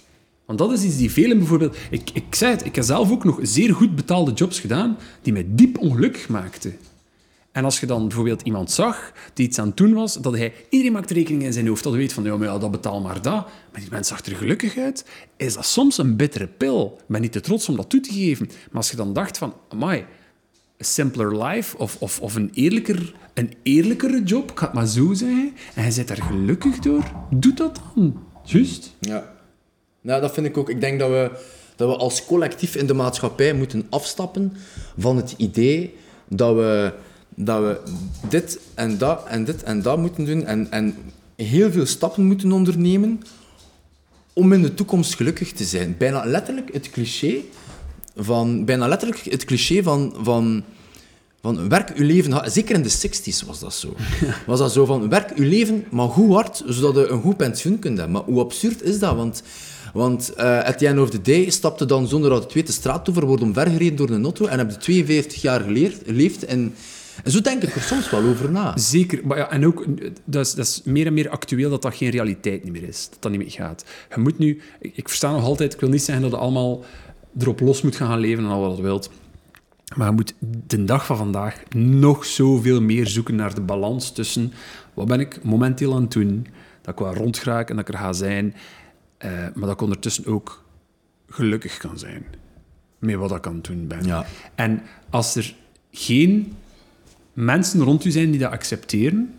Want dat is iets die velen bijvoorbeeld... Ik, ik zei het, ik heb zelf ook nog zeer goed betaalde jobs gedaan die mij diep ongelukkig maakten. En als je dan bijvoorbeeld iemand zag die iets aan het doen was, dat hij... Iedereen maakt rekening in zijn hoofd, dat hij weet van, ja, maar ja, dat betaal maar dat. Maar die mens zag er gelukkig uit. Is dat soms een bittere pil? Ik ben niet te trots om dat toe te geven. Maar als je dan dacht van, amai, a simpler life of, of, of een, eerlijker, een eerlijkere job, ik ga het maar zo zeggen, en je zit daar gelukkig door, doe dat dan. Juist. Ja. Nou, dat vind ik ook. Ik denk dat we, dat we als collectief in de maatschappij moeten afstappen van het idee dat we, dat we dit en dat en dit en dat moeten doen en, en heel veel stappen moeten ondernemen om in de toekomst gelukkig te zijn. Bijna letterlijk het cliché van, bijna letterlijk het cliché van, van, van werk uw leven, zeker in de 60s was dat zo. Was dat zo van werk uw leven, maar goed hard, zodat je een goed pensioen kunt hebben. Maar hoe absurd is dat? Want, want eh at the end of the day stapte dan zonder dat het weet de straat over, wordt omvergereden door een auto en heb je 42 jaar geleerd, geleefd. En, en zo denk ik er soms wel over na. Zeker, maar ja, en ook, dat is, dat is meer en meer actueel dat dat geen realiteit meer is. Dat dat niet meer gaat. Je moet nu, ik, ik versta nog altijd, ik wil niet zeggen dat je allemaal erop los moet gaan leven en al wat je wilt. Maar je moet de dag van vandaag nog zoveel meer zoeken naar de balans tussen wat ben ik momenteel aan het doen, dat ik wel rondgraak en dat ik er ga zijn, eh, maar dat ik ondertussen ook gelukkig kan zijn met wat ik aan het doen ben. Ja. En als er geen mensen rond u zijn die dat accepteren,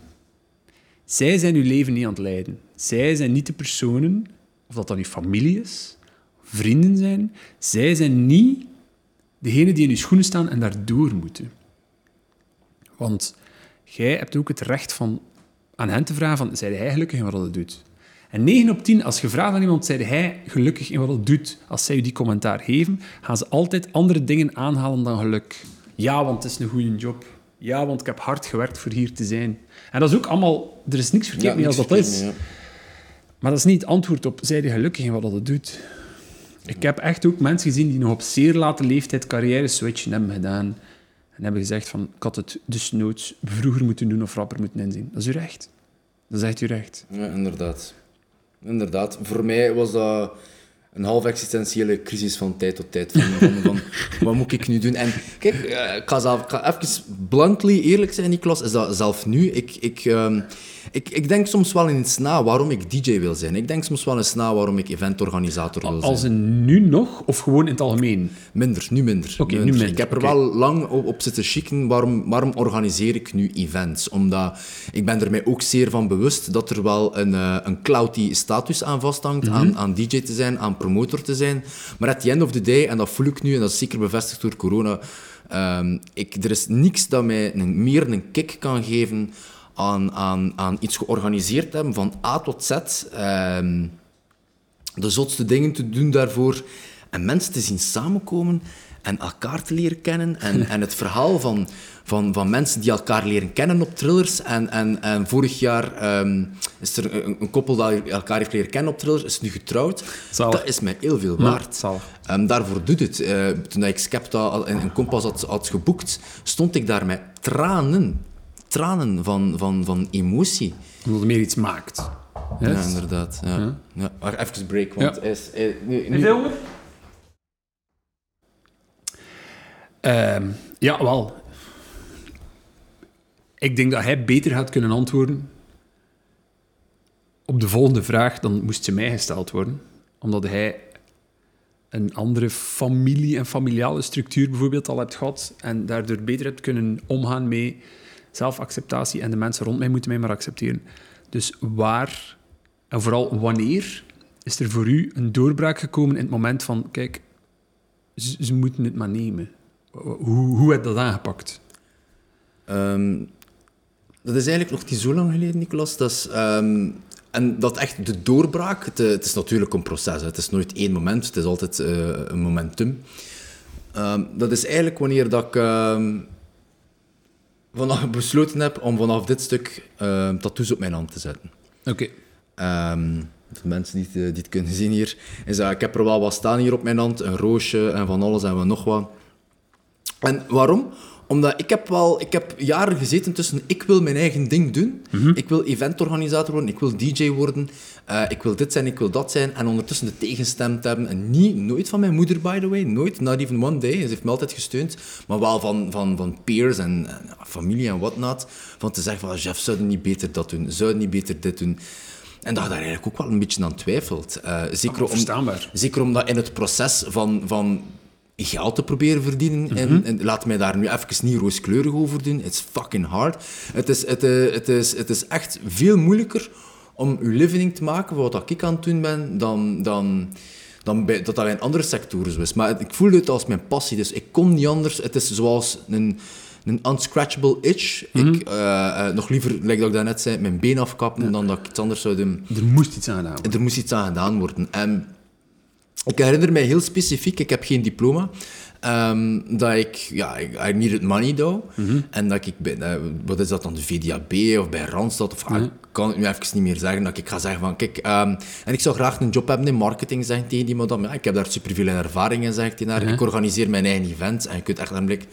zij zijn uw leven niet aan het leiden. Zij zijn niet de personen, of dat dan uw familie is, vrienden zijn, zij zijn niet degene die in uw schoenen staan en daardoor moeten. Want jij hebt ook het recht van aan hen te vragen van, zijn hij gelukkig in wat hij doet? En 9 op 10, als je vraagt aan iemand, zei hij gelukkig in wat hij doet, als zij u die commentaar geven, gaan ze altijd andere dingen aanhalen dan geluk. Ja, want het is een goede job. Ja, want ik heb hard gewerkt voor hier te zijn. En dat is ook allemaal... Er is niks verkeerd mee als dat is. Maar dat is niet het antwoord op, zij je gelukkig in wat dat doet. Ik heb echt ook mensen gezien die nog op zeer late leeftijd carrière-switchen hebben gedaan. En hebben gezegd van, ik had het dus noods vroeger moeten doen of rapper moeten inzien. Dat is uw recht. Dat is echt uw recht. Ja, inderdaad. Inderdaad. Voor mij was dat een half existentiële crisis van tijd tot tijd. Van, wat moet ik nu doen? En kijk, eh, ik ga, zelf, ik ga even bluntly eerlijk zijn, Niklas, is dat zelf nu. Ik, ik, ehm, ik, ik denk soms wel eens na waarom ik DJ wil zijn. Ik denk soms wel eens na waarom ik eventorganisator wil zijn. Als een nu nog, of gewoon in het algemeen? Minder, nu minder. Oké, nu minder, Ik heb er wel lang op, op zitten schikken. Waarom, waarom organiseer ik nu events? Omdat ik ben er mij ook zeer van bewust dat er wel een, eh, een clouty status aan vasthangt. Mhm. aan, aan DJ te zijn, aan promotor te zijn. Maar at the end of the day, en dat voel ik nu, en dat is zeker bevestigd door corona... ehm, ik, er is niks dat mij een, meer een kick kan geven aan, aan, aan iets georganiseerd hebben, van A tot Z. Ehm, de zotste dingen te doen daarvoor. En mensen te zien samenkomen en elkaar te leren kennen. En, en het verhaal van, van, van mensen die elkaar leren kennen op thrillers. En, en, en vorig jaar ehm, is er een, een koppel dat elkaar heeft leren kennen op thrillers, is nu getrouwd. Zalig. Dat is mij heel veel waard. zalig. Ehm, daarvoor doet het. Eh, toen ik Skepta al in, in Kompas had, had geboekt, stond ik daar met tranen tranen, van, van, van emotie. Omdat het meer iets maakt. Ja, inderdaad. Ja. Ja. Ja. Maar even break, want Ja. is... hij- nu, nu- honger? Ehm, ja, wel. Ik denk dat hij beter gaat kunnen antwoorden op de volgende vraag dan moest ze mij gesteld worden. Omdat hij een andere familie- en familiale structuur bijvoorbeeld al hebt gehad en daardoor beter hebt kunnen omgaan met zelfacceptatie en de mensen rond mij moeten mij maar accepteren. Dus waar, en vooral wanneer, is er voor u een doorbraak gekomen in het moment van, kijk, ze, moeten het maar nemen. Hoe, hoe heb je dat aangepakt? Ehm, dat is eigenlijk nog niet zo lang geleden, Nicolas. Dat is, ehm, en dat echt de doorbraak, het, is natuurlijk een proces. Het is nooit één moment, het is altijd eh, een momentum. Ehm, dat is eigenlijk wanneer dat ik vanaf besloten heb om vanaf dit stuk ehm, tattoos op mijn hand te zetten. Oké. Ehm, voor de mensen die het, eh, die het kunnen zien hier, is dat ik heb er wel wat staan hier op mijn hand. Een roosje en van alles en wat nog wat. En waarom? Omdat ik heb wel, ik heb jaren gezeten tussen ik wil mijn eigen ding doen, ik wil eventorganisator worden, ik wil DJ worden, eh, ik wil dit zijn, ik wil dat zijn, en ondertussen de tegenstem te hebben. En niet, nooit van mijn moeder, by the way, nooit, not even one day. Ze heeft me altijd gesteund, maar wel van, van, van peers en, en familie en whatnot. Van te zeggen van, Jeff, zou je niet beter dat doen? Zou je niet beter dit doen? En dat je daar eigenlijk ook wel een beetje aan twijfelt. Eh, zeker, om, zeker omdat in het proces van, van geld te proberen verdienen, en, en laat mij daar nu even niet rooskleurig over doen, it's fucking hard. Het is, het, eh, het is, het is echt veel moeilijker om je living te maken, voor wat ik aan het doen ben, dan, dan, dan bij, dat dat in andere sectoren zo is. Maar ik voelde het als mijn passie, dus ik kon niet anders. Het is zoals een, een unscratchable itch. Ik, eh, eh, nog liever, like dat ik daarnet zei, mijn been afkappen, dan dat ik iets anders zou doen. Er moest iets aan gedaan worden. Er moest iets aan gedaan worden. En ik herinner mij heel specifiek, ik heb geen diploma, ehm, dat ik, ja, I needed money though. En dat ik bij, eh, wat is dat dan, de VDAB of bij Randstad, of ah, ik kan het nu even niet meer zeggen, dat ik ga zeggen van, kijk, ehm, en ik zou graag een job hebben in marketing, zeg ik tegen die madame. Ja, ik heb daar superveel ervaring in, zeg ik tegen haar. Ik organiseer mijn eigen events. En je kunt echt een blik,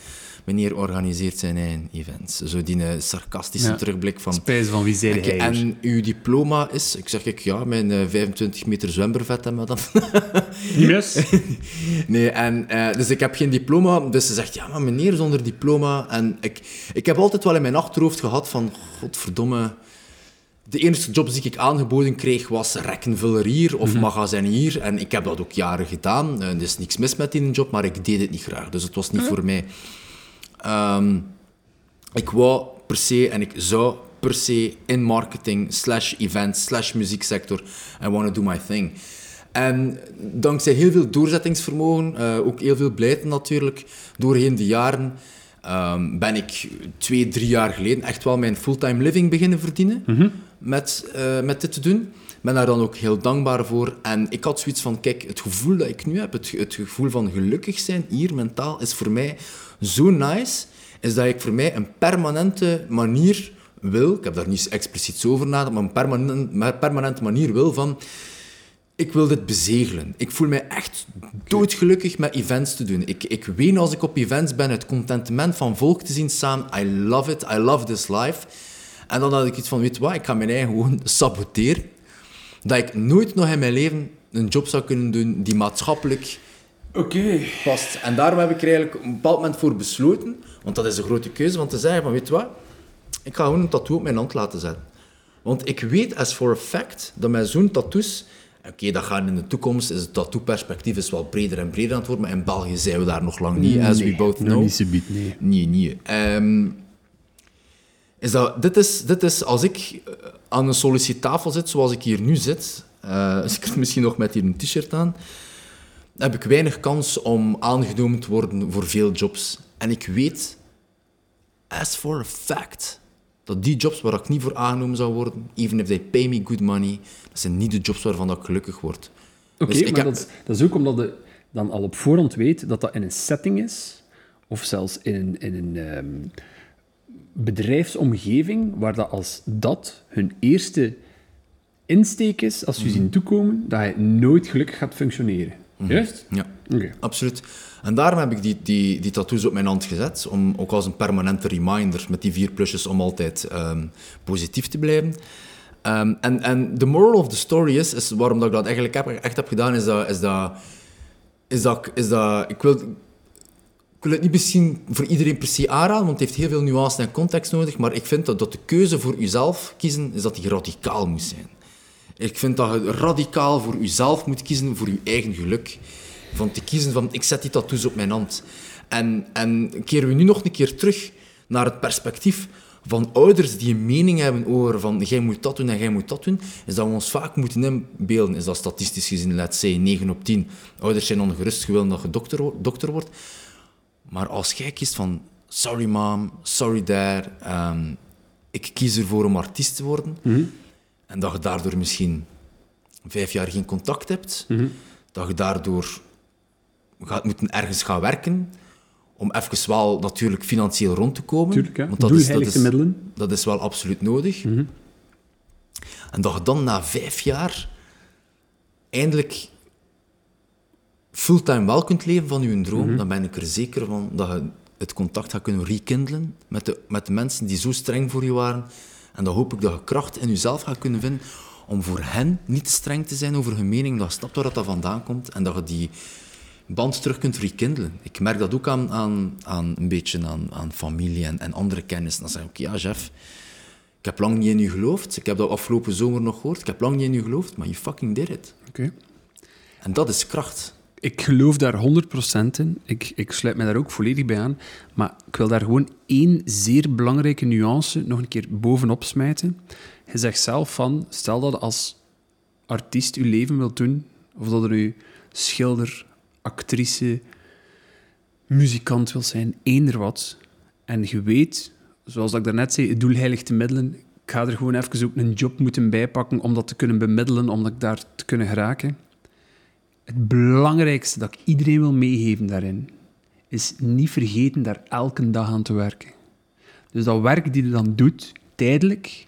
meneer organiseert zijn eigen events. Zo die eh, sarcastische Ja. terugblik van... Spijs van wie zei hij en uw diploma is, ik zeg ik, ja, mijn eh, 25 meter zwembervet en madame. Niet mis? nee, en, eh, dus ik heb geen diploma. Dus ze zegt, ja, maar meneer zonder diploma. En ik, ik heb altijd wel in mijn achterhoofd gehad van, godverdomme... De eerste job die ik aangeboden kreeg was rekkenvullerier of magazinier. En ik heb dat ook jaren gedaan. Eh, er is niks mis met die job, maar ik deed het niet graag. Dus het was niet voor mij. Ehm, ik wou per se en ik zou per se in marketing slash event slash muzieksector I want to do my thing. En dankzij heel veel doorzettingsvermogen, eh, ook heel veel beleid natuurlijk, doorheen de jaren, ehm, ben ik twee, drie jaar geleden echt wel mijn fulltime living beginnen verdienen met, eh, met dit te doen. Ben daar dan ook heel dankbaar voor. En ik had zoiets van, kijk, het gevoel dat ik nu heb, het, het gevoel van gelukkig zijn hier mentaal, is voor mij zo nice, is dat ik voor mij een permanente manier wil, ik heb daar niet expliciet over nagedacht, maar een permanent, permanente manier wil van, ik wil dit bezegelen. Ik voel mij echt doodgelukkig met events te doen. Ik, ik ween als ik op events ben, het contentement van volk te zien staan. I love it, I love this life. En dan had ik iets van, weet wat, ik ga mijn eigen gewoon saboteren. Dat ik nooit nog in mijn leven een job zou kunnen doen die maatschappelijk past. En daarom heb ik er eigenlijk op een bepaald moment voor besloten, want dat is een grote keuze, van te zeggen van, weet je wat, ik ga gewoon een tattoo op mijn hand laten zetten. Want ik weet as for a fact dat met zo'n tattoos... Oké, dat gaat in de toekomst, is het tattoo-perspectief is wel breder en breder aan het worden, maar in België zijn we daar nog lang niet, as we both nog know. niet zo bied, nee. Nee, nee. Ehm, is dat, dit, is, dit is, als ik eh, aan een sollicitafel zit, zoals ik hier nu zit, dus ik misschien nog met hier een t-shirt aan, heb ik weinig kans om aangenomen te worden voor veel jobs. En ik weet, as for a fact, dat die jobs waar ik niet voor aangenomen zou worden, even if they pay me good money, dat zijn niet de jobs waarvan ik gelukkig word. Oké, Dus maar heb- dat, is, dat is ook omdat je dan al op voorhand weet dat dat in een setting is, of zelfs in een, in een ehm, bedrijfsomgeving, waar dat als dat hun eerste insteek is, als je Mhm. zien toekomen, dat je nooit gelukkig gaat functioneren. Juist? Ja, absoluut. En daarom heb ik die, die, die tattoos op mijn hand gezet, om ook als een permanente reminder met die vier plusjes om altijd ehm, positief te blijven. Ehm, en, en de moral of the story is, is waarom dat ik dat eigenlijk heb, echt heb gedaan, is dat, is dat, is dat, is dat ik, wil, ik wil het niet misschien voor iedereen per se aanraden, want het heeft heel veel nuance en context nodig, maar ik vind dat, dat de keuze voor jezelf kiezen, is dat die radicaal moet zijn. Ik vind dat je radicaal voor jezelf moet kiezen, voor je eigen geluk. Van te kiezen van, ik zet die tattoos op mijn hand. En, en keren we nu nog een keer terug naar het perspectief van ouders die een mening hebben over van, jij moet dat doen en jij moet dat doen, is dat we ons vaak moeten inbeelden. Is dat statistisch gezien, let's say, 9 op 10. Ouders zijn ongerust, wil dat je dokter, dokter wordt. Maar als jij kiest van, sorry mom, sorry dad, ehm, ik kies ervoor om artiest te worden, en dat je daardoor misschien vijf jaar geen contact hebt, dat je daardoor gaat moeten ergens gaan werken, om even wel natuurlijk financieel rond te komen. Tuurlijk, hè. Want dat is, dat, middelen. dat is wel absoluut nodig. En dat je dan na vijf jaar eindelijk fulltime wel kunt leven van je droom, dan ben ik er zeker van dat je het contact gaat kunnen rekindelen met de, met de mensen die zo streng voor je waren. En dan hoop ik dat je kracht in jezelf gaat kunnen vinden om voor hen niet streng te zijn over hun mening, dat je snapt waar dat vandaan komt en dat je die band terug kunt rekindelen. Ik merk dat ook aan, aan, aan een beetje aan, aan familie en, en andere kennis. Dan zeg ik, oké, ja, Jeff, ik heb lang niet in u geloofd. Ik heb dat afgelopen zomer nog gehoord. Ik heb lang niet in u geloofd, maar you fucking did it. Oké. En dat is kracht. Ik geloof daar 100% in. Ik, ik sluit me daar ook volledig bij aan. Maar ik wil daar gewoon één zeer belangrijke nuance nog een keer bovenop smijten. Je zegt zelf van, stel dat als artiest je leven wilt doen, of dat er nu schilder, actrice, muzikant wil zijn, eender wat. En je weet, zoals ik daarnet zei, het doel heiligt de middelen. Ik ga er gewoon even ook een job moeten bijpakken om dat te kunnen bemiddelen, om dat daar te kunnen geraken. Het belangrijkste dat ik iedereen wil meegeven daarin, is niet vergeten daar elke dag aan te werken. Dus dat werk die je dan doet, tijdelijk,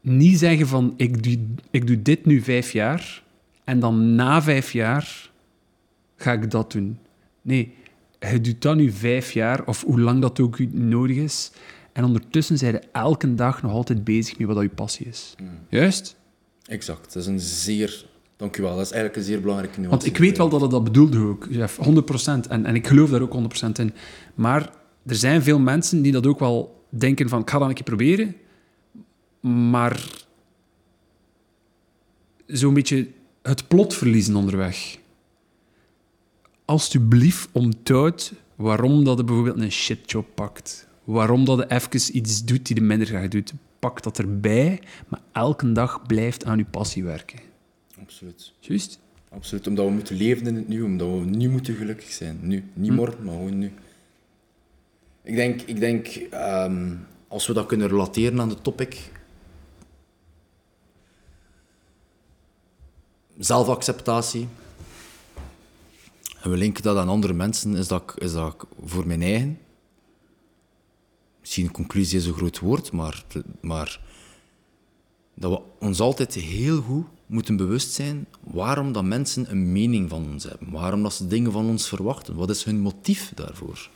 niet zeggen van ik doe, ik doe dit nu vijf jaar en dan na vijf jaar ga ik dat doen. Nee, je doet dat nu vijf jaar of hoe lang dat ook nodig is. En ondertussen zijn je elke dag nog altijd bezig met wat dat je passie is. Juist? Exact. Dat is een zeer... Dank u wel. Dat is eigenlijk een zeer belangrijke nuance. Want ik weet wel dat het dat bedoelde ook, Jeff, 100%. En, en ik geloof daar ook 100% in. Maar er zijn veel mensen die dat ook wel denken van, ik ga dat een keer proberen. Maar zo'n beetje het plot verliezen onderweg. Alsjeblieft onthoud waarom dat je bijvoorbeeld een shitjob pakt. Waarom dat je even iets doet die je minder graag doet. Pak dat erbij, maar elke dag blijft aan je passie werken. Absoluut. Juist? Absoluut. Omdat we moeten leven in het nu. Omdat we nu moeten gelukkig zijn. Nu. Niet morgen, maar gewoon nu. Ik denk, ik denk ehm, als we dat kunnen relateren aan de topic... Zelfacceptatie. En we linken dat aan andere mensen, is dat, is dat voor mijn eigen. Misschien conclusie is een groot woord, maar, maar dat we ons altijd heel goed moeten bewust zijn waarom dat mensen een mening van ons hebben. Waarom dat ze dingen van ons verwachten. Wat is hun motief daarvoor?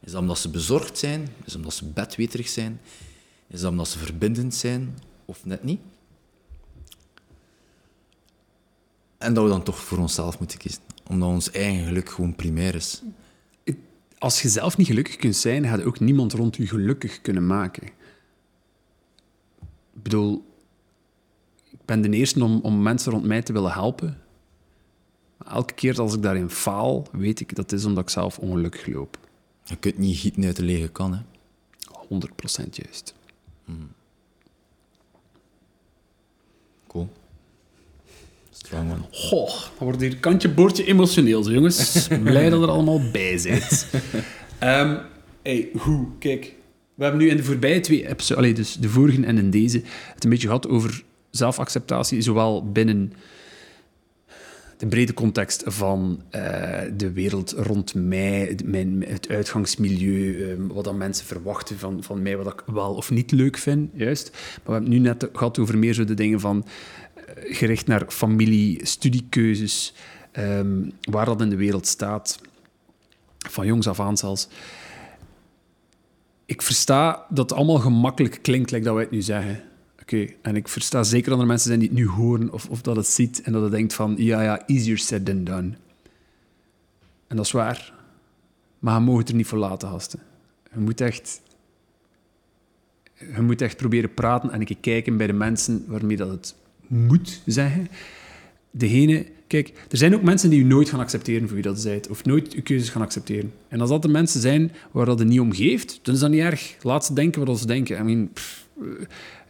Is dat omdat ze bezorgd zijn? Is dat omdat ze bedweterig zijn? Is dat omdat ze verbindend zijn? Of net niet? En dat we dan toch voor onszelf moeten kiezen. Omdat ons eigen geluk gewoon primair is. Als je zelf niet gelukkig kunt zijn, gaat ook niemand rond je gelukkig kunnen maken. Ik bedoel, ben de eerste om, om mensen rond mij te willen helpen. Maar elke keer als ik daarin faal, weet ik dat is omdat ik zelf ongelukkig loop. Je kunt niet gieten uit de lege kan. Hè. 100% juist. Cool. Strong man. Goh, dan wordt hier kantje boordje emotioneel, zo, jongens. Blij dat er allemaal bij zit. Ehm hey, hoe? Kijk, we hebben nu in de voorbije twee episodes, dus de vorige en in deze, het een beetje gehad over zelfacceptatie, zowel binnen de brede context van eh, de wereld rond mij, mijn, het uitgangsmilieu, ehm, wat dan mensen verwachten van, van mij, wat ik wel of niet leuk vind, juist. Maar we hebben het nu net gehad over meer zo de dingen van gericht naar familie, studiekeuzes, ehm, waar dat in de wereld staat, van jongs af aan zelfs. Ik versta dat het allemaal gemakkelijk klinkt, like dat wij het nu zeggen. Oké, en ik versta zeker dat er mensen zijn die het nu horen of, of dat het ziet en dat het denkt van, ja, ja, easier said than done. En dat is waar. Maar je mag het er niet voor laten, gasten. Je moet echt... Je moet echt proberen praten en een kijken bij de mensen waarmee dat het moet zeggen. Degene... Kijk, er zijn ook mensen die je nooit gaan accepteren voor wie dat zijt. Of nooit je keuzes gaan accepteren. En als dat de mensen zijn waar dat het niet om geeft, dan is dat niet erg. Laat ze denken wat ze denken. I mean, eh,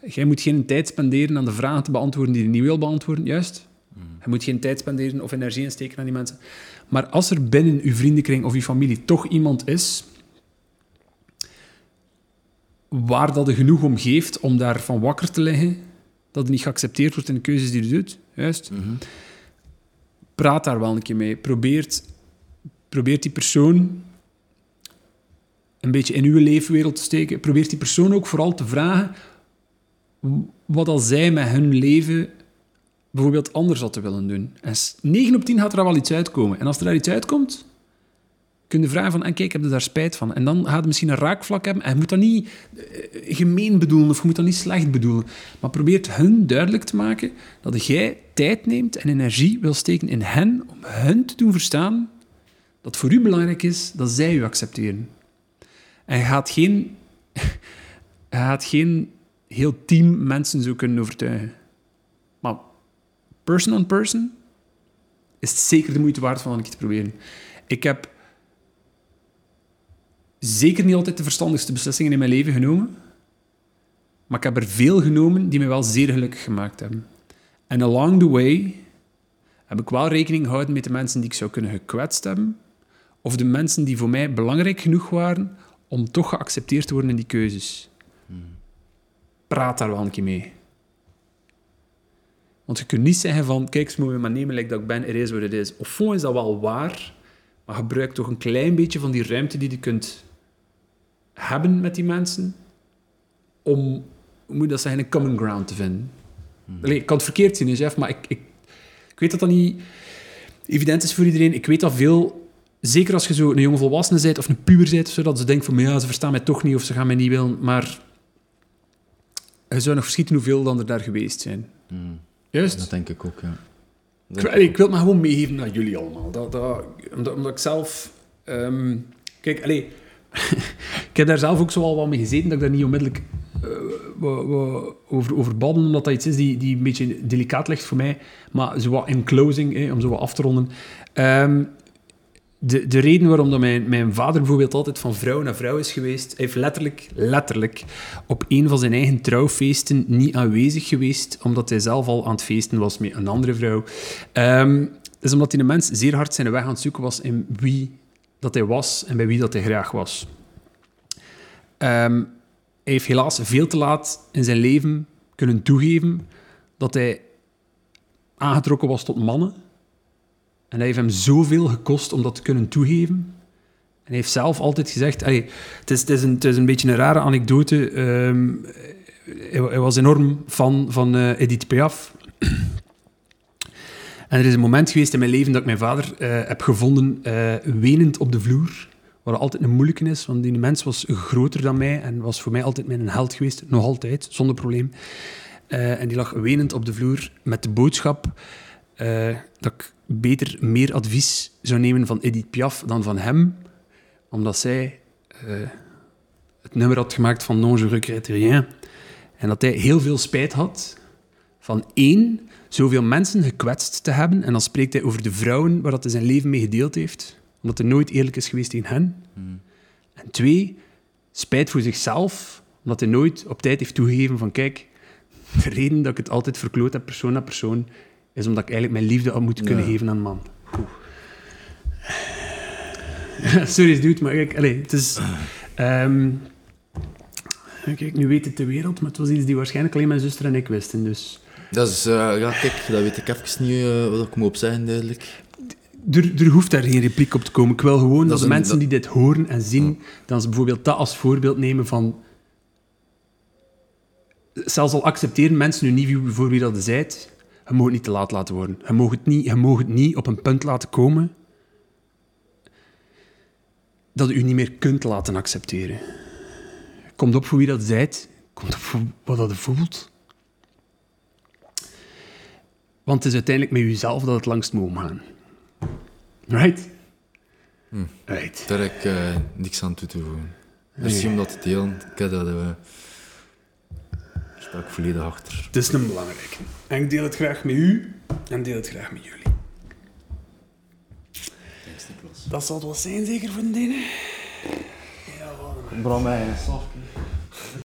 jij moet geen tijd spenderen aan de vragen te beantwoorden die je niet wil beantwoorden, juist. Je moet geen tijd spenderen of energie insteken aan die mensen. Maar als er binnen uw vriendenkring of uw familie toch iemand is waar dat er genoeg om geeft om daarvan wakker te liggen, dat het niet geaccepteerd wordt in de keuzes die je doet, juist, praat daar wel een keer mee. Probeert, probeert die persoon een beetje in uw leefwereld te steken. Probeert die persoon ook vooral te vragen wat al zij met hun leven bijvoorbeeld anders hadden willen doen. En 9 op 10 gaat er wel iets uitkomen. En als er daar iets uitkomt, kun je vragen van, en kijk, heb je daar spijt van? En dan gaat het misschien een raakvlak hebben. En je moet dat niet eh, gemeen bedoelen of je moet dat niet slecht bedoelen. Maar probeer hun duidelijk te maken dat jij tijd neemt en energie wil steken in hen om hen te doen verstaan dat voor u belangrijk is dat zij u accepteren. En gaat geen, je gaat geen heel team mensen zo kunnen overtuigen. Maar person on person is het zeker de moeite waard van een keer te proberen. Ik heb zeker niet altijd de verstandigste beslissingen in mijn leven genomen, maar ik heb er veel genomen die me wel zeer gelukkig gemaakt hebben. En along the way heb ik wel rekening gehouden met de mensen die ik zou kunnen gekwetst hebben, of de mensen die voor mij belangrijk genoeg waren om toch geaccepteerd te worden in die keuzes. Praat daar wel een keer mee. Want je kunt niet zeggen van, kijk, ze moeten me maar nemen like dat ik ben, het is wat het is. Of fond is dat wel waar, maar gebruik toch een klein beetje van die ruimte die je kunt hebben met die mensen, om, hoe moet je dat zeggen, een common ground te vinden. Allee, ik kan het verkeerd zien, Jeff, maar ik, ik, ik weet dat dat niet evident is voor iedereen. Ik weet dat veel, zeker als je zo een jonge volwassene bent of een puber bent, zodat ze denken van, ja, ze verstaan mij toch niet of ze gaan mij niet willen, maar je zou nog verschieten hoeveel dan er daar geweest zijn. Juist? Dat denk ik ook, ja. Ik, wil het maar gewoon meegeven aan jullie allemaal. Dat, dat, omdat, omdat ik zelf... ehm, kijk, allee, ik heb daar zelf ook zo al wat mee gezeten, dat ik daar niet onmiddellijk eh, wa- wa- over, over babbel, omdat dat iets is die, die een beetje delicaat ligt voor mij. Maar zo wat in closing, hè, om zo wat af te ronden. Ehm, de, de reden waarom dat mijn, mijn vader bijvoorbeeld altijd van vrouw naar vrouw is geweest, hij heeft letterlijk, letterlijk op een van zijn eigen trouwfeesten niet aanwezig geweest, omdat hij zelf al aan het feesten was met een andere vrouw. Ehm is omdat die mens zeer hard zijn weg aan het zoeken was in wie dat hij was en bij wie dat hij graag was. Ehm, hij heeft helaas veel te laat in zijn leven kunnen toegeven dat hij aangetrokken was tot mannen. En hij heeft hem zoveel gekost om dat te kunnen toegeven. En hij heeft zelf altijd gezegd... allee, het, is, het, is een, het is een beetje een rare anekdote. ehm, hij, was enorm fan van eh, Edith Piaf. En er is een moment geweest in mijn leven dat ik mijn vader eh, heb gevonden eh, wenend op de vloer. Wat altijd een moeilijke is, want die mens was groter dan mij en was voor mij altijd mijn held geweest. Nog altijd, zonder probleem. En die lag wenend op de vloer met de boodschap dat ik beter meer advies zou nemen van Edith Piaf dan van hem, omdat zij eh, het nummer had gemaakt van Non, je regrette rien. En dat hij heel veel spijt had van één, zoveel mensen gekwetst te hebben. En dan spreekt hij over de vrouwen waar dat hij zijn leven mee gedeeld heeft, omdat hij nooit eerlijk is geweest tegen hen. En twee, spijt voor zichzelf, omdat hij nooit op tijd heeft toegegeven van kijk, de reden dat ik het altijd verkloot heb, persoon na persoon, is omdat ik eigenlijk mijn liefde had moeten kunnen Ja. geven aan een man. Sorry, dude, maar kijk, allez, het is... ehm, kijk, nu weet het de wereld, maar het was iets die waarschijnlijk alleen mijn zuster en ik wisten, dus... Dat is, ja, kijk, dat weet ik even niet eh, wat ik moet op zeggen, duidelijk. Er, er hoeft daar geen repliek op te komen. Ik wil gewoon dat, de een- mensen dat- die dit horen en zien, dan ze bijvoorbeeld dat als voorbeeld nemen van... Zelfs al accepteren mensen nu niet voor wie dat zijt, Je mag het niet te laat laten worden. Je mag het niet, je mag het niet op een punt laten komen dat u niet meer kunt laten accepteren. Komt op voor wie dat zijt. Komt op voor wat dat voelt. Want het is uiteindelijk met jezelf dat het langst moet omgaan. Right? Right. Daar heb ik eh, niks aan toe te voegen. Merci om dat te delen. Ik heb dat... eh, sta ik volledig achter. Het is een belangrijke. En ik deel het graag met u en deel het graag met jullie. Dat zal het wel zijn, zeker voor de denen. Bram mij een